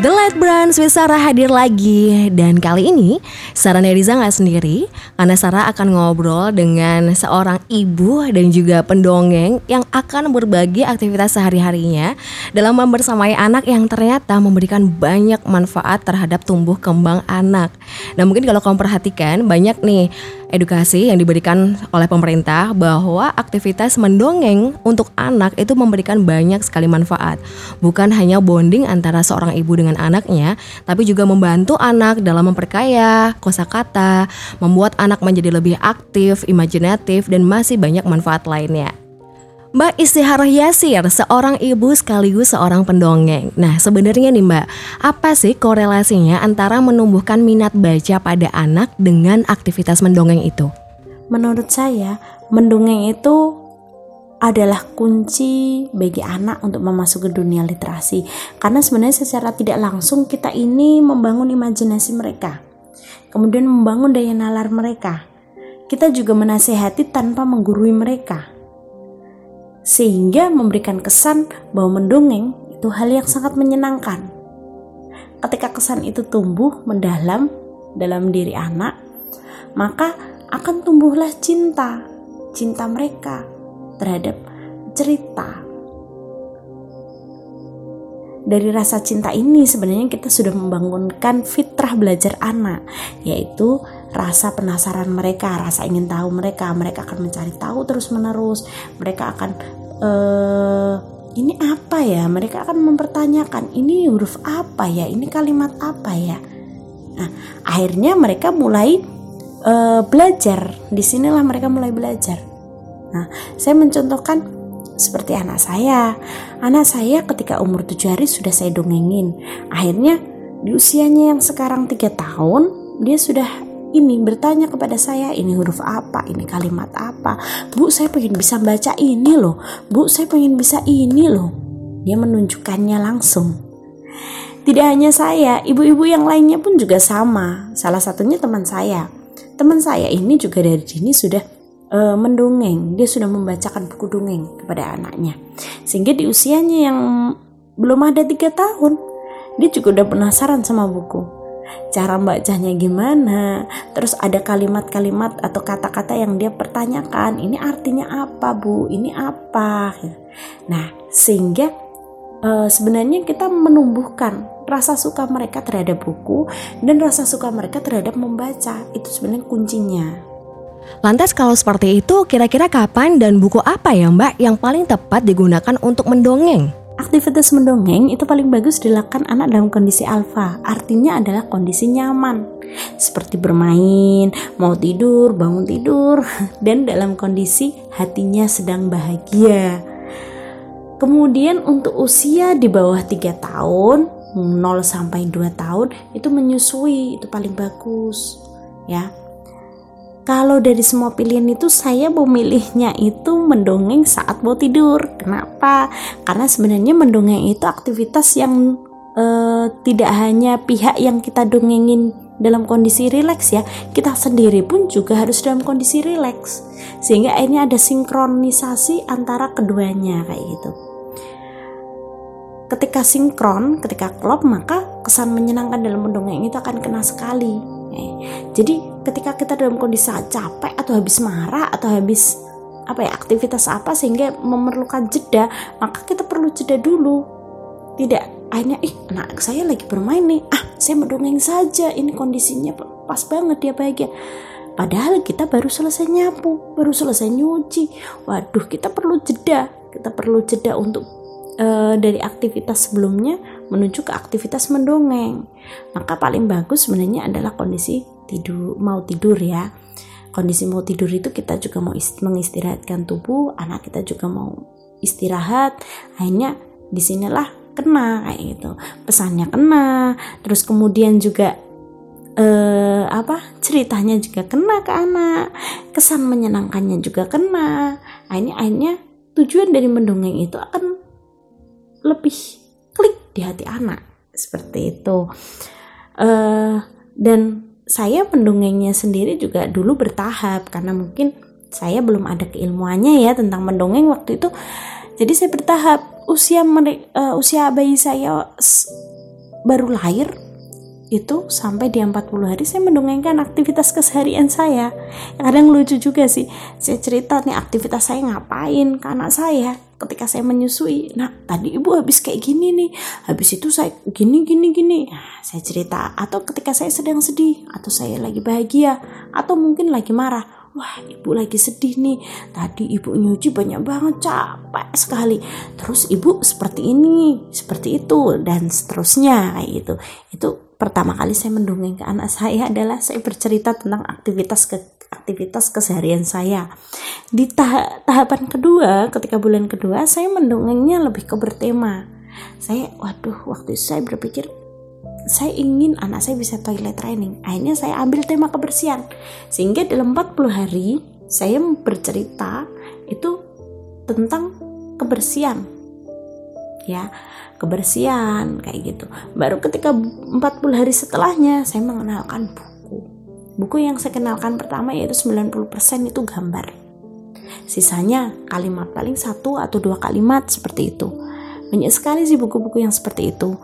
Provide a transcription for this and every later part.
The Light Brand with Sarah hadir lagi dan kali ini Sarah Neriza nggak sendiri karena Sarah akan ngobrol dengan seorang ibu dan juga pendongeng yang akan berbagi aktivitas sehari-harinya dalam membersamai anak yang ternyata memberikan banyak manfaat terhadap tumbuh kembang anak. Nah mungkin kalau kamu perhatikan banyak nih edukasi yang diberikan oleh pemerintah bahwa aktivitas mendongeng untuk anak itu memberikan banyak sekali manfaat. Bukan hanya bonding antara seorang ibu dengan anaknya, tapi juga membantu anak dalam memperkaya kosakata, membuat anak menjadi lebih aktif, imajinatif, dan masih banyak manfaat lainnya. Mbak Istiharah Yasir, seorang ibu sekaligus seorang pendongeng. Nah, sebenarnya nih Mbak, apa sih korelasinya antara menumbuhkan minat baca pada anak dengan aktivitas mendongeng itu? Menurut saya, mendongeng itu adalah kunci bagi anak untuk memasuki dunia literasi. Karena sebenarnya secara tidak langsung kita ini membangun imajinasi mereka. Kemudian membangun daya nalar mereka. Kita juga menasehati tanpa menggurui mereka sehingga memberikan kesan bahwa mendongeng itu hal yang sangat menyenangkan. Ketika kesan itu tumbuh mendalam dalam diri anak, maka akan tumbuhlah cinta, cinta mereka terhadap cerita. Dari rasa cinta ini sebenarnya kita sudah membangunkan fitrah belajar anak, yaitu rasa penasaran mereka, rasa ingin tahu mereka, mereka akan mencari tahu terus-menerus, mereka akan uh, ini apa ya? Mereka akan mempertanyakan, ini huruf apa ya? Ini kalimat apa ya? Nah, akhirnya mereka mulai uh, belajar. Di sinilah mereka mulai belajar. Nah, saya mencontohkan seperti anak saya. Anak saya ketika umur 7 hari sudah saya dongengin. Akhirnya di usianya yang sekarang tiga tahun, dia sudah ini bertanya kepada saya ini huruf apa, ini kalimat apa. Bu, saya pengen bisa baca ini loh. Bu, saya pengen bisa ini loh. Dia menunjukkannya langsung. Tidak hanya saya, ibu-ibu yang lainnya pun juga sama. Salah satunya teman saya. Teman saya ini juga dari sini sudah uh, mendongeng. Dia sudah membacakan buku dongeng kepada anaknya. Sehingga di usianya yang belum ada tiga tahun, dia juga udah penasaran sama buku. Cara bacanya gimana? Terus ada kalimat-kalimat atau kata-kata yang dia pertanyakan. Ini artinya apa bu? Ini apa? Nah sehingga uh, sebenarnya kita menumbuhkan rasa suka mereka terhadap buku dan rasa suka mereka terhadap membaca. Itu sebenarnya kuncinya Lantas kalau seperti itu, kira-kira kapan dan buku apa ya Mbak yang paling tepat digunakan untuk mendongeng? Aktivitas mendongeng itu paling bagus dilakukan anak dalam kondisi alfa, artinya adalah kondisi nyaman, seperti bermain, mau tidur, bangun tidur, dan dalam kondisi hatinya sedang bahagia. Kemudian untuk usia di bawah 3 tahun, 0 sampai 2 tahun itu menyusui, itu paling bagus. Ya, kalau dari semua pilihan itu saya memilihnya itu mendongeng saat mau tidur. Kenapa? Karena sebenarnya mendongeng itu aktivitas yang uh, tidak hanya pihak yang kita dongengin dalam kondisi rileks ya, kita sendiri pun juga harus dalam kondisi rileks. Sehingga akhirnya ada sinkronisasi antara keduanya kayak gitu. Ketika sinkron, ketika klop, maka kesan menyenangkan dalam mendongeng itu akan kena sekali. Eh, jadi ketika kita dalam kondisi capek atau habis marah atau habis apa ya aktivitas apa sehingga memerlukan jeda maka kita perlu jeda dulu. Tidak akhirnya ih anak saya lagi bermain nih. Ah saya mendongeng saja. Ini kondisinya pas banget dia bahagia. Padahal kita baru selesai nyapu baru selesai nyuci. Waduh kita perlu jeda. Kita perlu jeda untuk uh, dari aktivitas sebelumnya menuju ke aktivitas mendongeng. Maka paling bagus sebenarnya adalah kondisi tidur mau tidur ya. Kondisi mau tidur itu kita juga mau mengistirahatkan tubuh anak kita juga mau istirahat. Akhirnya di sinilah kena kayak gitu. Pesannya kena terus kemudian juga eh, apa ceritanya juga kena ke anak kesan menyenangkannya juga kena. Akhirnya akhirnya tujuan dari mendongeng itu akan lebih klik di hati anak. Seperti itu. Eh, dan saya mendongengnya sendiri juga dulu bertahap karena mungkin saya belum ada keilmuannya ya tentang mendongeng waktu itu. Jadi saya bertahap. Usia uh, usia bayi saya baru lahir itu sampai di 40 hari saya mendongengkan aktivitas keseharian saya. Kadang lucu juga sih saya cerita nih aktivitas saya ngapain ke anak saya ketika saya menyusui nah tadi ibu habis kayak gini nih habis itu saya gini gini gini. Nah, saya cerita atau ketika saya sedang sedih atau saya lagi bahagia atau mungkin lagi marah wah ibu lagi sedih nih tadi ibu nyuci banyak banget capek sekali. Terus ibu seperti ini seperti itu dan seterusnya kayak gitu. Itu pertama kali saya mendongeng ke anak saya adalah saya bercerita tentang aktivitas ke aktivitas keseharian saya. Di tahap tahapan kedua, ketika bulan kedua, saya mendongengnya lebih ke bertema. Saya, waduh, waktu itu saya berpikir saya ingin anak saya bisa toilet training. Akhirnya saya ambil tema kebersihan. Sehingga dalam 40 hari saya bercerita itu tentang kebersihan. Ya, kebersihan kayak gitu. Baru ketika 40 hari setelahnya saya mengenalkan buku. Yang saya kenalkan pertama yaitu 90% itu gambar. Sisanya kalimat paling satu atau dua kalimat seperti itu. Banyak sekali sih buku-buku yang seperti itu.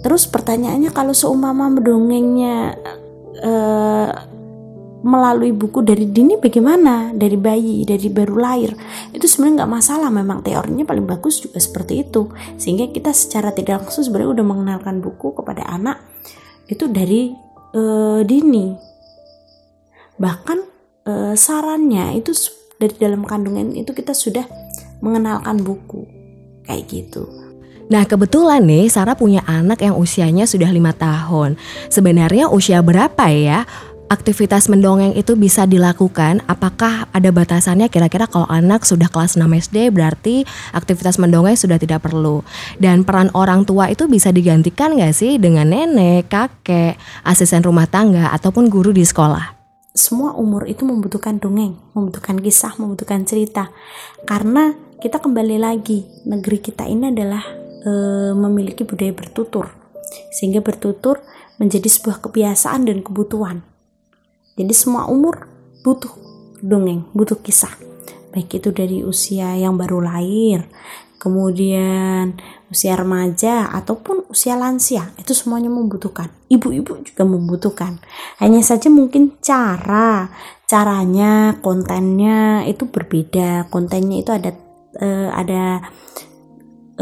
Terus pertanyaannya kalau seumpama mendongengnya uh, melalui buku dari dini bagaimana dari bayi dari baru lahir itu sebenarnya nggak masalah memang teorinya paling bagus juga seperti itu sehingga kita secara tidak langsung sebenarnya udah mengenalkan buku kepada anak itu dari uh, dini bahkan uh, sarannya itu dari dalam kandungan itu kita sudah mengenalkan buku kayak gitu Nah kebetulan nih Sarah punya anak yang usianya sudah lima tahun. Sebenarnya usia berapa ya aktivitas mendongeng itu bisa dilakukan? Apakah ada batasannya kira-kira kalau anak sudah kelas 6 SD berarti aktivitas mendongeng sudah tidak perlu? Dan peran orang tua itu bisa digantikan gak sih dengan nenek, kakek, asisten rumah tangga, ataupun guru di sekolah? Semua umur itu membutuhkan dongeng, membutuhkan kisah, membutuhkan cerita. Karena kita kembali lagi, negeri kita ini adalah e, memiliki budaya bertutur. Sehingga bertutur menjadi sebuah kebiasaan dan kebutuhan jadi semua umur butuh dongeng, butuh kisah. Baik itu dari usia yang baru lahir, kemudian usia remaja ataupun usia lansia, itu semuanya membutuhkan. Ibu-ibu juga membutuhkan. Hanya saja mungkin cara, caranya, kontennya itu berbeda. Kontennya itu ada uh, ada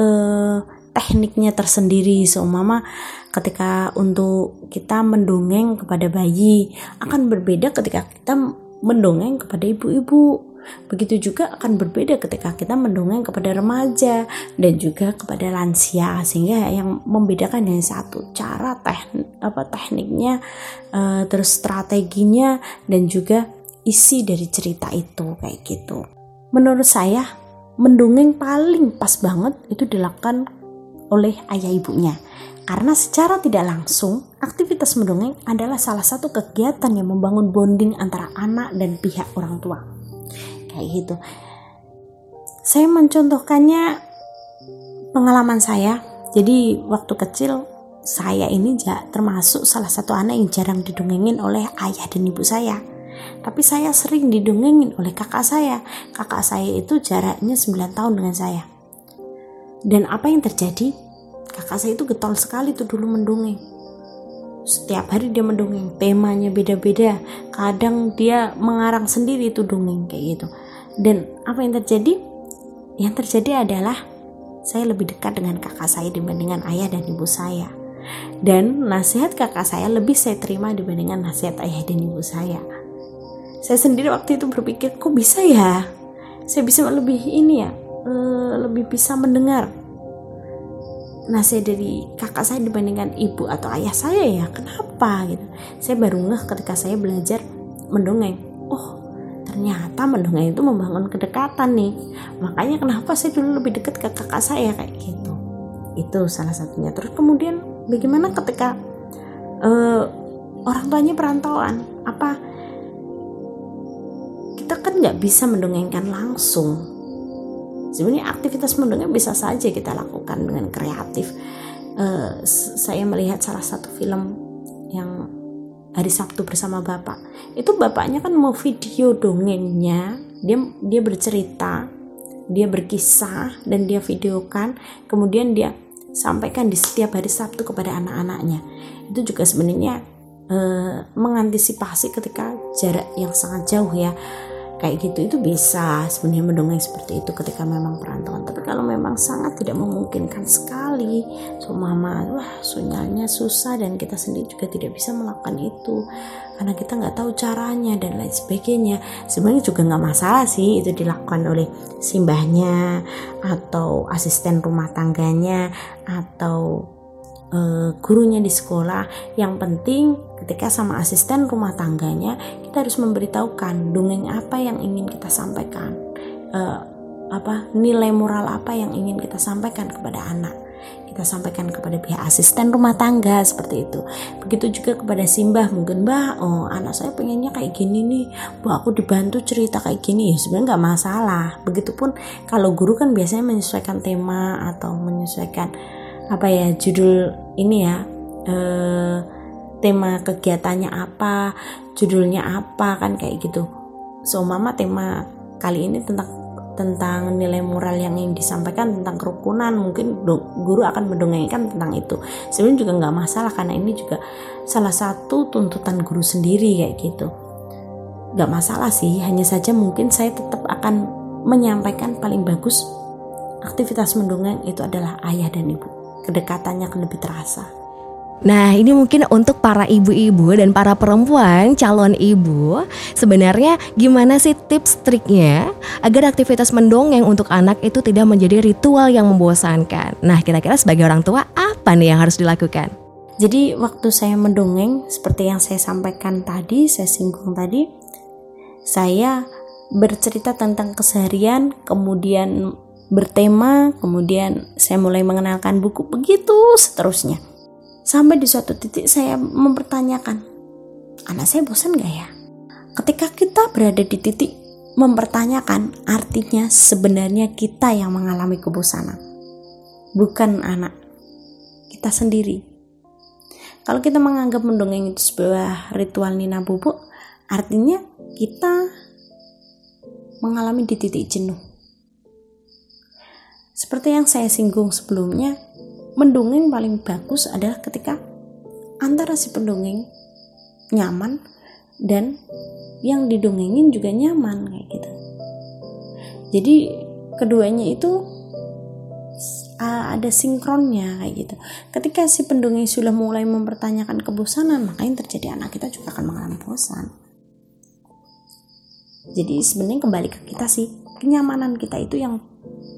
uh, tekniknya tersendiri seumpama ketika untuk kita mendongeng kepada bayi akan berbeda ketika kita mendongeng kepada ibu-ibu begitu juga akan berbeda ketika kita mendongeng kepada remaja dan juga kepada lansia sehingga yang membedakan hanya satu cara teknik apa tekniknya uh, terus strateginya dan juga isi dari cerita itu kayak gitu menurut saya mendongeng paling pas banget itu dilakukan oleh ayah ibunya. Karena secara tidak langsung, aktivitas mendongeng adalah salah satu kegiatan yang membangun bonding antara anak dan pihak orang tua. Kayak gitu. Saya mencontohkannya pengalaman saya. Jadi waktu kecil saya ini termasuk salah satu anak yang jarang didongengin oleh ayah dan ibu saya. Tapi saya sering didongengin oleh kakak saya. Kakak saya itu jaraknya 9 tahun dengan saya dan apa yang terjadi? Kakak saya itu getol sekali tuh dulu mendongeng. Setiap hari dia mendongeng, temanya beda-beda. Kadang dia mengarang sendiri tuh dongeng kayak gitu. Dan apa yang terjadi? Yang terjadi adalah saya lebih dekat dengan kakak saya dibandingkan ayah dan ibu saya. Dan nasihat kakak saya lebih saya terima dibandingkan nasihat ayah dan ibu saya. Saya sendiri waktu itu berpikir, kok bisa ya? Saya bisa lebih ini ya, uh, lebih bisa mendengar nasihat dari kakak saya dibandingkan ibu atau ayah saya ya kenapa gitu saya baru ngeh ketika saya belajar mendongeng oh ternyata mendongeng itu membangun kedekatan nih. Makanya kenapa saya dulu lebih dekat ke kakak saya kayak gitu. Itu salah satunya. Terus kemudian bagaimana ketika uh, orang tuanya perantauan? Apa kita kan nggak bisa mendongengkan langsung. Sebenarnya aktivitas mendongeng bisa saja kita lakukan dengan kreatif. Uh, saya melihat salah satu film yang hari Sabtu bersama bapak. Itu bapaknya kan mau video dongengnya dia dia bercerita dia berkisah dan dia videokan. Kemudian dia sampaikan di setiap hari Sabtu kepada anak-anaknya. Itu juga sebenarnya uh, mengantisipasi ketika jarak yang sangat jauh ya kayak gitu itu bisa sebenarnya mendongeng seperti itu ketika memang perantauan. Tapi kalau memang sangat tidak memungkinkan sekali so mama wah sinyalnya susah dan kita sendiri juga tidak bisa melakukan itu karena kita nggak tahu caranya dan lain sebagainya. Sebenarnya juga nggak masalah sih itu dilakukan oleh simbahnya atau asisten rumah tangganya atau uh, gurunya di sekolah. Yang penting ketika sama asisten rumah tangganya kita harus memberitahukan dongeng apa yang ingin kita sampaikan. Uh, apa nilai moral apa yang ingin kita sampaikan kepada anak. Kita sampaikan kepada pihak asisten rumah tangga seperti itu. Begitu juga kepada simbah mungkin mbah oh anak saya pengennya kayak gini nih. Mbah aku dibantu cerita kayak gini. Ya sebenarnya nggak masalah. Begitupun kalau guru kan biasanya menyesuaikan tema atau menyesuaikan apa ya judul ini ya eh, tema kegiatannya apa judulnya apa kan kayak gitu. So mama tema kali ini tentang tentang nilai moral yang ingin disampaikan tentang kerukunan. Mungkin guru akan mendongengkan tentang itu. Sebenarnya juga nggak masalah karena ini juga salah satu tuntutan guru sendiri kayak gitu. Nggak masalah sih hanya saja mungkin saya tetap akan menyampaikan paling bagus aktivitas mendongeng itu adalah ayah dan ibu kedekatannya akan lebih terasa. Nah, ini mungkin untuk para ibu-ibu dan para perempuan calon ibu, sebenarnya gimana sih tips triknya agar aktivitas mendongeng untuk anak itu tidak menjadi ritual yang membosankan? Nah, kira-kira sebagai orang tua apa nih yang harus dilakukan? Jadi, waktu saya mendongeng seperti yang saya sampaikan tadi, saya singgung tadi, saya bercerita tentang keseharian, kemudian bertema, kemudian saya mulai mengenalkan buku begitu seterusnya. Sampai di suatu titik saya mempertanyakan, anak saya bosan gak ya? Ketika kita berada di titik mempertanyakan, artinya sebenarnya kita yang mengalami kebosanan, bukan anak kita sendiri. Kalau kita menganggap mendongeng itu sebuah ritual nina bubuk, artinya kita mengalami di titik jenuh seperti yang saya singgung sebelumnya, mendongeng paling bagus adalah ketika antara si pendongeng nyaman dan yang didongengin juga nyaman kayak gitu. Jadi keduanya itu ada sinkronnya kayak gitu. Ketika si pendongeng sudah mulai mempertanyakan kebosanan, maka yang terjadi anak kita juga akan mengalami bosan. Jadi sebenarnya kembali ke kita sih, kenyamanan kita itu yang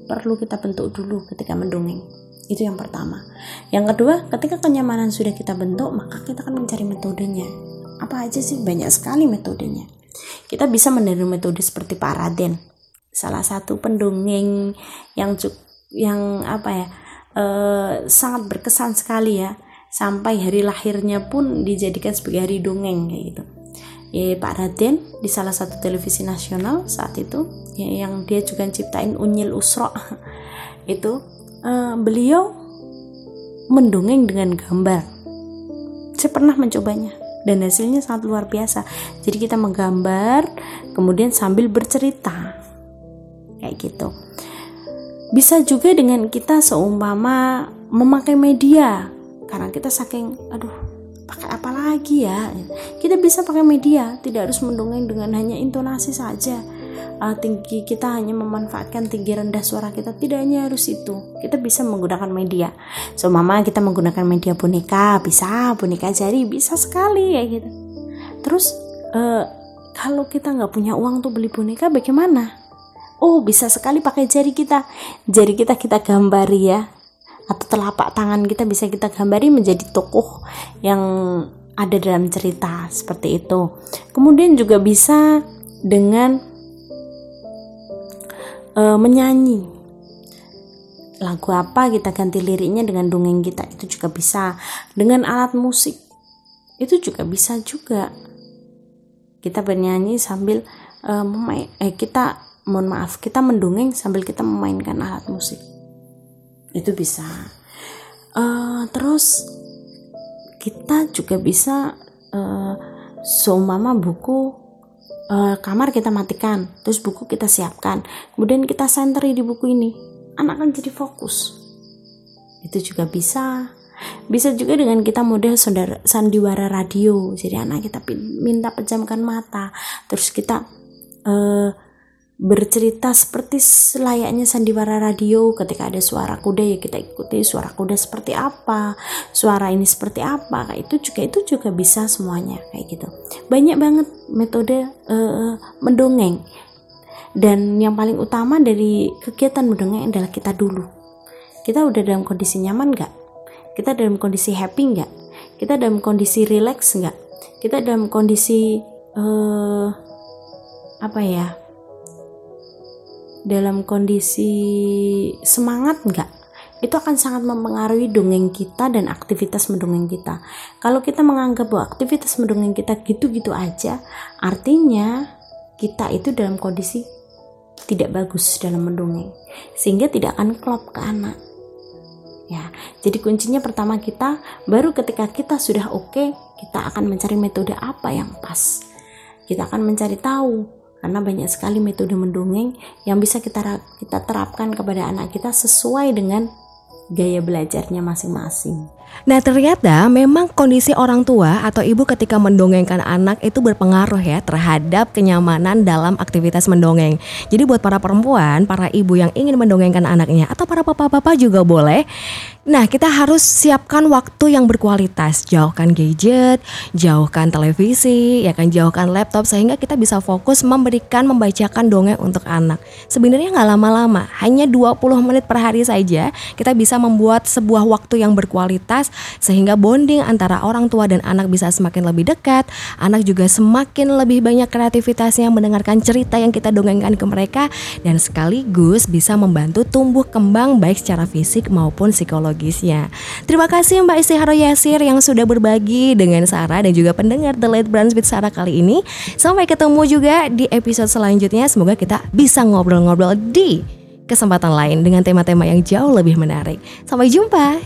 perlu kita bentuk dulu ketika mendongeng. Itu yang pertama. Yang kedua, ketika kenyamanan sudah kita bentuk, maka kita akan mencari metodenya. Apa aja sih? Banyak sekali metodenya. Kita bisa menerima metode seperti Pak Raden. Salah satu pendongeng yang yang apa ya? Eh, sangat berkesan sekali ya. Sampai hari lahirnya pun dijadikan sebagai hari dongeng kayak gitu ya Pak Raden di salah satu televisi nasional saat itu ya, yang dia juga ciptain Unyil Usro. Itu uh, beliau mendongeng dengan gambar. Saya pernah mencobanya dan hasilnya sangat luar biasa. Jadi kita menggambar kemudian sambil bercerita. Kayak gitu. Bisa juga dengan kita seumpama memakai media. Karena kita saking aduh pakai apa lagi ya? Kita bisa pakai media. Tidak harus mendongeng dengan hanya intonasi saja uh, tinggi kita hanya memanfaatkan tinggi rendah suara kita. Tidak hanya harus itu. Kita bisa menggunakan media. So mama kita menggunakan media boneka. Bisa boneka jari. Bisa sekali ya gitu. Terus uh, kalau kita nggak punya uang tuh beli boneka bagaimana? Oh bisa sekali pakai jari kita. Jari kita kita gambari ya. Atau telapak tangan kita bisa kita gambari menjadi tokoh yang ada dalam cerita seperti itu. Kemudian juga bisa dengan uh, menyanyi. Lagu apa kita ganti liriknya dengan dongeng kita itu juga bisa. Dengan alat musik itu juga bisa juga. Kita bernyanyi sambil uh, eh kita mohon maaf kita mendongeng sambil kita memainkan alat musik itu bisa uh, terus kita juga bisa uh, seumpama buku uh, kamar kita matikan terus buku kita siapkan. Kemudian kita senteri di buku ini. Anak kan jadi fokus. Itu juga bisa. Bisa juga dengan kita model sandiwara radio. Jadi anak kita minta pejamkan mata. Terus kita uh, bercerita seperti selayaknya sandiwara radio. Ketika ada suara kuda ya kita ikuti suara kuda seperti apa suara ini seperti apa. Itu juga itu juga bisa semuanya kayak gitu. Banyak banget metode uh, mendongeng. Dan yang paling utama dari kegiatan mendongeng adalah kita dulu. Kita udah dalam kondisi nyaman gak kita dalam kondisi happy nggak? Kita dalam kondisi relax nggak? Kita dalam kondisi uh, apa ya dalam kondisi semangat nggak itu akan sangat mempengaruhi dongeng kita dan aktivitas mendongeng kita. Kalau kita menganggap bahwa aktivitas mendongeng kita gitu-gitu aja, artinya kita itu dalam kondisi tidak bagus dalam mendongeng, sehingga tidak akan klop ke anak. Ya, jadi kuncinya pertama kita, baru ketika kita sudah oke, okay, kita akan mencari metode apa yang pas. Kita akan mencari tahu karena banyak sekali metode mendongeng yang bisa kita kita terapkan kepada anak kita sesuai dengan gaya belajarnya masing-masing. Nah ternyata memang kondisi orang tua atau ibu ketika mendongengkan anak itu berpengaruh ya terhadap kenyamanan dalam aktivitas mendongeng. Jadi buat para perempuan, para ibu yang ingin mendongengkan anaknya atau para bapak-bapak juga boleh Nah, kita harus siapkan waktu yang berkualitas. Jauhkan gadget, jauhkan televisi, ya kan jauhkan laptop sehingga kita bisa fokus memberikan membacakan dongeng untuk anak. Sebenarnya nggak lama-lama, hanya 20 menit per hari saja kita bisa membuat sebuah waktu yang berkualitas sehingga bonding antara orang tua dan anak bisa semakin lebih dekat. Anak juga semakin lebih banyak kreativitasnya mendengarkan cerita yang kita dongengkan ke mereka dan sekaligus bisa membantu tumbuh kembang baik secara fisik maupun psikologis psikologisnya. Terima kasih Mbak Istiharo Yasir yang sudah berbagi dengan Sarah dan juga pendengar The Late Brunch with Sarah kali ini. Sampai ketemu juga di episode selanjutnya. Semoga kita bisa ngobrol-ngobrol di kesempatan lain dengan tema-tema yang jauh lebih menarik. Sampai jumpa.